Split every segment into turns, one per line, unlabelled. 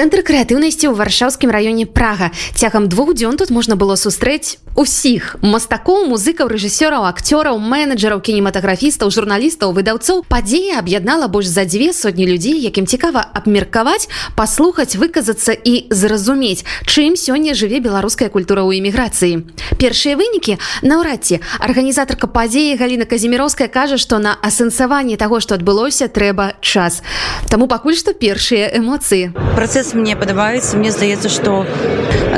Цэнтр крэатыўнасці ў варшаўскім раёне прага. Цягам двух дзён тут можна было сустрэць усіх мастакоў музыкаў рэжысёраў акцёраў менеджераў кінематаграфістаў журналістаў выдаўцоў падзея аб'яднала больш за дзве сотні людзей якім цікава абмеркаваць паслухаць выказацца і зразумець чым сёння жыве беларуская культура ў эміграцыі. Першыя вынікі наўрад ці. Арганізатарка падзеі галіна казіміроўская кажа што на асэнсаванні таго што адбылося трэба час. Таму пакуль што першыя эмоцыі.
Працэс працэс мне падабаецца мне здаецца што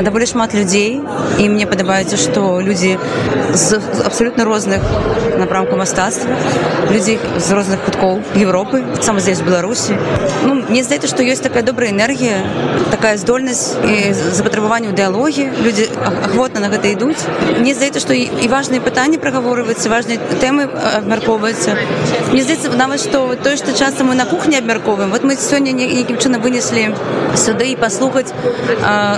даволі шмат людзей і мне падабаецца што людзі з абсалютна розных напрамку мастацтва людзей з розных куткоў Европы сам здесь беларусі ну, мне здаецца што ёсць такая добрая энергія такая здольнасць і запатрабаванне ў дыалогі людзі ахвотна на гэта ідуць мне здаецца што і, важныя пытанні прагаворваюцца важныя тэмы абмяркоўваюцца мне здаецца нават што тое што часта мы на кухні абмярковаем вот мы сёння нейкім чынам вынеслі сюды і паслухаць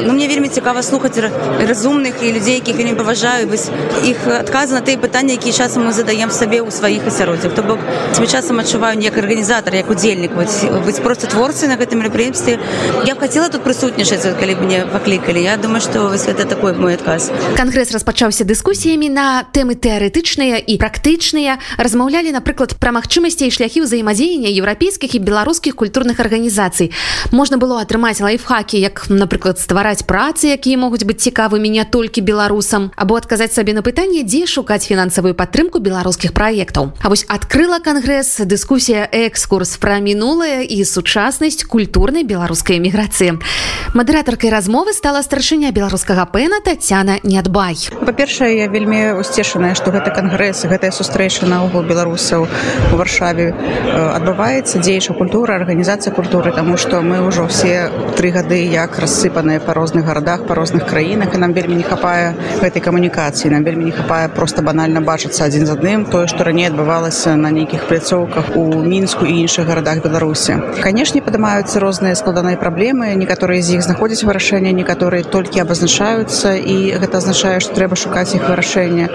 ну мне вельмі цікава слухаць разумных і людзей якіх не паважаю вось іх адказы на тыя пытанні якія часам мы задаем сабе ў сваіх асяроддзях то бок тебе часам адчуваю як арганізатар як удзельнік быць просто творцы на гэтым мерапрыемстве. Я б хацела тут прысутнічаць калі мне паклікалі Я думаю што вось это такой мой адказ
кангрэс распачаўся дыскусіямі на тэмы тэарэтычныя і практычныя. Размаўлялі напрыклад пра магчымасці і шляхі ўзаемадзеяння еўрапейскіх і беларускіх культурных арганізацый можна было атрымаць лайфхакі як напрыклад ствараць працы якія могуць быць цікавымі не толькі беларусам або адказаць сабе на пытанне дзе шукаць фінансавую падтрымку беларускіх праектаў А вось адкрыла кангрэс дыскусія экскурс пра мінулае і сучаснасць культурнай беларускай эміграцыі мадэратаркай размовы стала старшыня беларускага пэна татяна не адбай
па-першае я вельмі усцешаная што гэта кангрэс гэтая сустрэча наогул беларусаў у варшаве адбываецца дзеюча культура арганізацыя культуры тому что мы ўжо все тры гады як рассыпаныя па розных гарадах па розных краінах і нам вельмі не хапае гэтай камунікацыі нам вельмі не хапае просто банальна бачыцца адзін з адным. Тое што раней адбывалася на нейкіх пляцоўках у мінску і іншых гарадах беларусі. Канешне падымаюцца розныя складаныя праблемы некаторыя з іх знаходзяць вырашэнне некаторыя толькі абазначаюцца і гэта азначае што трэба шукаць іх вырашэння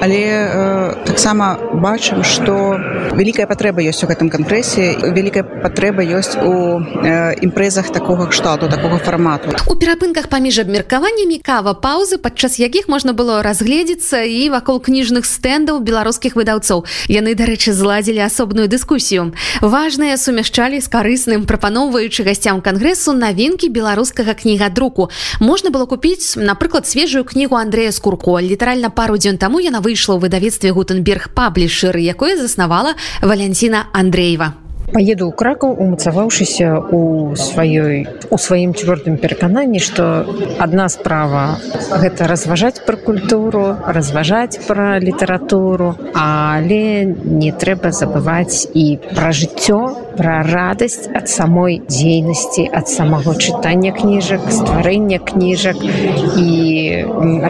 але э, таксама бачым што вялікая патрэба ёсць у гэтым кангрэсе вялікая патрэба ёсць у э, імпрэзах такого такога штату такого фармату
у перапынках паміж абмеркаваннямі кава паўзы падчас якіх можна было разгледзецца і вакол кніжных стэндаў беларускіх выдаўцоў. Яны дарэчы зладзілі асобную дыскусію. Важныя сумяшчалі з карысным прапаноўваючы гасцям кангрэсу навінкі беларускага кнігадруку. Можна было купіць напрыклад свежую кнігу Андрея скурко. Літаральна пару дзён таму яна выйшла ў выдавецтве гутенберг паблішыр якое заснавала валянціна Андреева.
Поеду ў кракаў умацаваўшыся у сваёй у сваім цвёрдым перакананні што адна справа гэта разважаць пра культуру разважаць пра літаратуру але не трэба забываць і пра жыццё пра радасць ад самой дзейнасці ад самого чытання кніжак стварэння кніжак і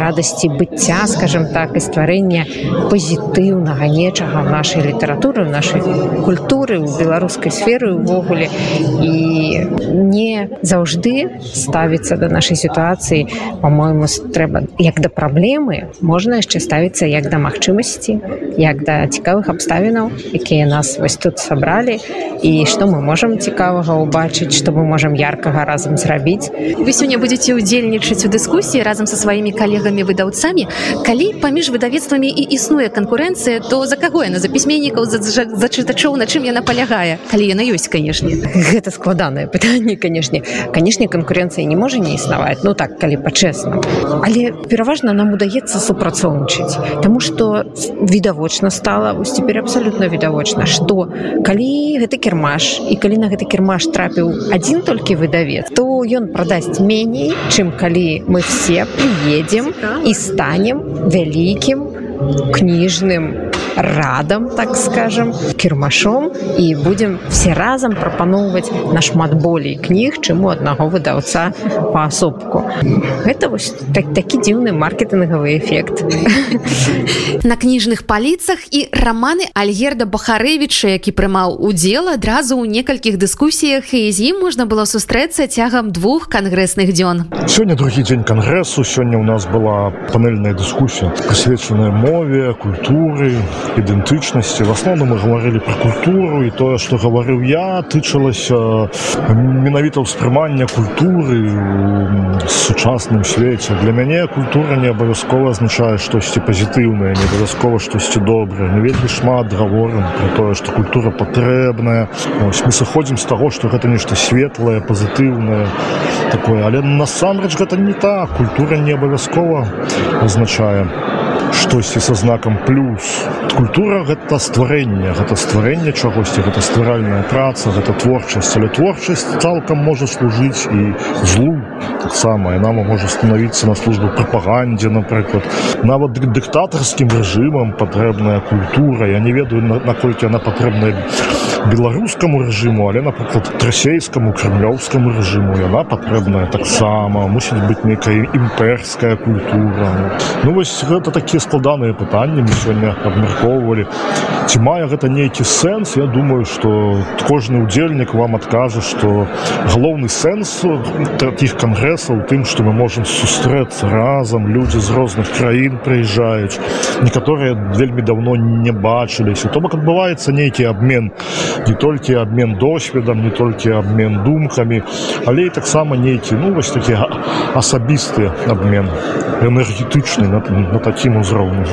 радасці быцця скажем так і стварэння пазітыўнага нечага нашай літаратуры нашай культуры ў беларус беларускай сферы увогуле і не заўжды ставіцца да нашай сітуацыі по-моему трэба як да праблемы можна яшчэ ставіцца як да магчымасці як да цікавых абставінаў якія нас вось тут сабралі і што мы можам цікавага ўбачыць што мы можам яркага разам зрабіць
вы сёння будетеце удзельнічаць у дыскусіі разам са сваімі калегамі выдаўцамі калі паміж выдавецтвамі і існуе канкурэнцыя то за каго яна за пісьменнікаў за, за, за чытачоў на чым яна палягае калі яна ёсць канешне
гэта складанае пытанне канешне канешне канкурэнцыі не можа не існаваць ну так калі па-чэсна але пераважна нам удаецца супрацоўнічаць Таму што відавочна стала вось цяпер абсалютна відавочна што калі гэты кірмаш і калі на гэты кірмаш трапіў адзін толькі выдавец то ён прадасць меней чым калі мы все приедем і станем вялікім кніжным радам так скажем кірмашом і будем все разам прапаноўваць нашмат болей кніг чым у аднаго выдаўца паасобку гэта вось так, такі дзіўны маркетынгавы эфект
на кніжных паліцах і раманы альгерда бахарэвіча які прымаў удзел адразу ў некалькіх дыскусіях і з ім можна было сустрэцца цягам двух кангрэсных дзён.
Сёння другі дзень кангрэсу. Сёння у нас была панельная дыскусія прысвечаная мове культуры ідэнтычнасці в асноўным мы гаварылі про культуру і тое што гаварыў я тычылася менавіта ўспрымання культуры сучасным свеце для мяне культура не абавязкова азначае штосьці пазітыўнае не абавязкова штосьці добрае не вельмі шмат гаворым про тое што культура патрэбная мы сыходзім з таго што гэта нешта светлае пазітыўнае такое але насамрэч гэта не так. Культура не абавязкова азначае штосьці са знакам плюс. Культура гэта стварэнне гэта стварэнне чагосьці гэта стваральная праца гэта творчасць. Але творчасць цалкам можа служыць і злу таксама яна можа становіцца на службу прапагандзе напрыклад нават дыктатарскім рэжымам патрэбная культура. Я не ведаю наколькі яна патрэбная беларускаму рэжыму але напрыклад расейскаму крымлёўскаму рэжыму яна патрэбная таксама мусіць быць нейкая імперская культура. Ну вось гэта такія складаныя пытанні мы сёння абмяркоўвалі ці мае гэта нейкі сэнс я думаю что кожны удзельнік вам адкажа что галоўны сэнс таких кангрэсаў тым что мы можем сустрэцца разам людзі з розных краін прыязджаюць некаторыя вельмі давно не бачыліся. То бок адбываецца нейкі обмен не толькі обмен досведам не толькі обмен думкамі але і таксама нейкі ну вось такі асабісты обмен энергетычны на, на такім узроўню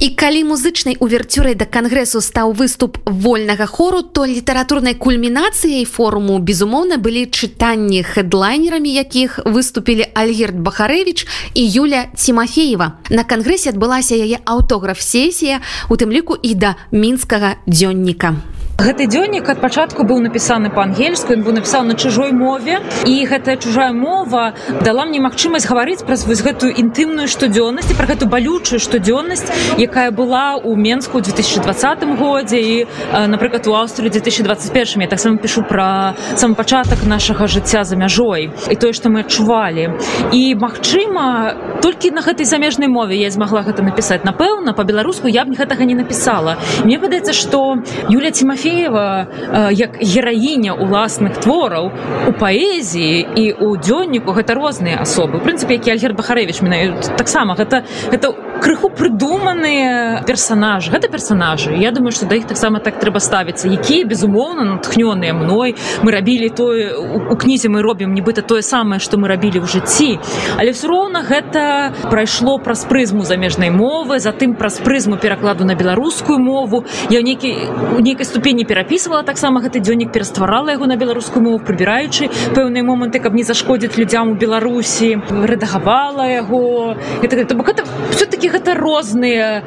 і калі музычнай уверцюрай да кангрэсу стаў выступ вольнага хору то літаратурнай кульмінацыяй форуму безумоўна былі чытанні хедлайнерамі якіх выступілі альгерт бахарэвич і юля тимофеева. На кангрэсе адбылася яе аўтограф сесія у тым ліку і да мінскага дзённіка
гэты дзённік ад пачатку быў напісаны па-ангельску ён быў напісаў на чужой мове. І гэтая чужая мова дала мне магчымасць гаварыць праз вось гэтую інтымную штодзённасць пра гэту балючую штодзённасць якая была ў менску 2020 годзе. І напрыклад у аўстралі 2021 я таксама пішу пра сам пачатак нашага жыцця за мяжой і тое што мы адчувалі. І магчыма толькі на гэтай замежнай мове я змагла гэта напісаць. Напэўна по-беларуску я б гэтага не напісала. Мне падаецца што юля тимофей Тимофеева як гераіня уласных твораў у паэзіі і у дзённіку. Гэта розныя асобы. Прынцыпе які альгер бахарэвич менаю таксама гэта это крыху прыдуманыя персонажы гэта персонажы. Я думаю что да іх таксама так трэба ставіцца якія безумоўна натхнёныя мной. Мы рабілі тое у кнізе мы робім нібыта тое самае что мы рабілі ў жыцці. Але все роўна гэта прайшло праз прызму замежнай мовы затым праз прызму перакладу на беларускую мову. Я нейкі у нейкай ступені не перапісвала таксама гэты дзённік перастварала яго на беларускую мову прыбіраючы пэўныя моманты каб не зашкодзіць людзям у беларусі рэдагавала яго. Это, это, это все-таки гэта розныя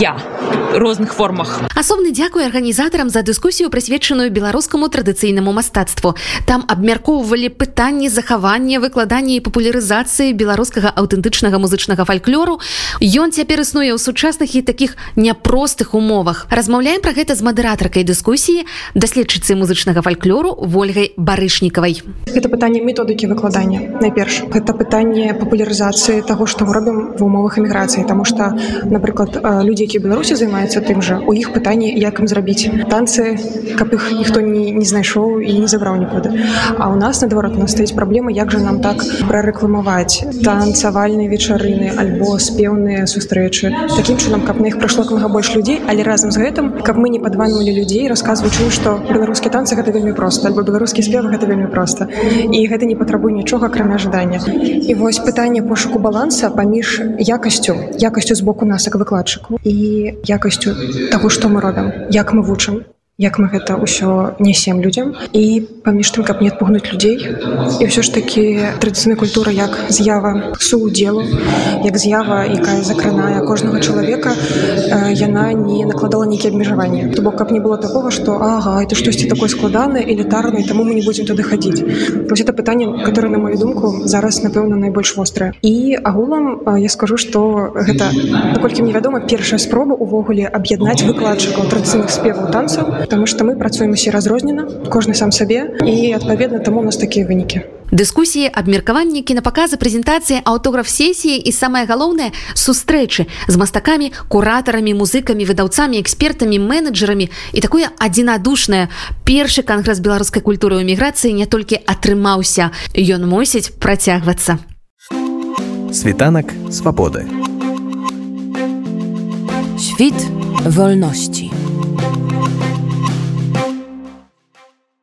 я розных формах.
Асобны дзякуй арганізатарам за дыскусію прысвечаную беларускаму традыцыйнаму мастацтву. Там абмяркоўвалі пытанні захавання выкладання і папулярызацыі беларускага аўтэнтычнага музычнага фальклору. Ён цяпер існуе ў сучасных і таких няпростых умовах. Размаўляем пра гэта з мадэратаркай дыскусіі даследчыцы музычнага фальклору ольгай барышнікавай.
Это пытанне методыкі выкладання найперш. Это пытанне папулярызацыі того што мы робім в умовах эміграцыі тому что напрыклад людзі які беларусі займаюцца тым жа у іх пытанне як ім зрабіць танцы каб іх ніхто не, не знайшоў і не забраў нікуды а у нас наадварот нас стаіць праблема як жа нам так прарэкламаваць танцавальныя вечарыны альбо спеўныя сустрэчы. Такім чынам каб на іх прайшло кнага больш людзей але разам з гэтым каб мы не падванвалі людзей раз расказваю што беларускі танцы гэта вельмі проста альбо беларускі спеў гэта вельмі проста. І гэта не патрабуе нічога акрамя жадання і вось пытанне пошуку баланса паміж якасцю якасцю з боку нас як выкладчыку і якасцю таго што мы робім як мы вучым як мы гэта ўсё несем людям і паміж тым каб не адпугнуць людзей і ўсё ж такі традыцыйная культура як з'ява суудзелу як з'ява якая закранае кожнага чалавека яна не накладала нейкія абмежаванні. То бок каб не было такого что ага это штосьці такое складанае элітарнае таму мы не будзем туды хадзіць вось это пытанне которое на мою думку зараз напэўна найбольш вострае. І агулам я скажу что гэта наколькі мне вядома першая спроба увогуле аб'яднаць выкладчыкаў традыцыйных спеваў танцаў Таму што мы працуем усе разрознена, кожны сам сабе і адпаведна таму у нас такія вынікі.
Дыскусіі, абмеркаванні, кінапаказы, прэзентацыі, аўтограф сесіі і самае галоўнае сустрэчы з мастакамі, куратарамі, музыкамі, выдаўцамі, экспертамі, менеджерамі і такое адзінадушнае. Першы кангрэс беларускай культуры ў эміграцыі не толькі атрымаўся, Ён мусіць працягвацца.
Світанак свабоды.
Świt wolności.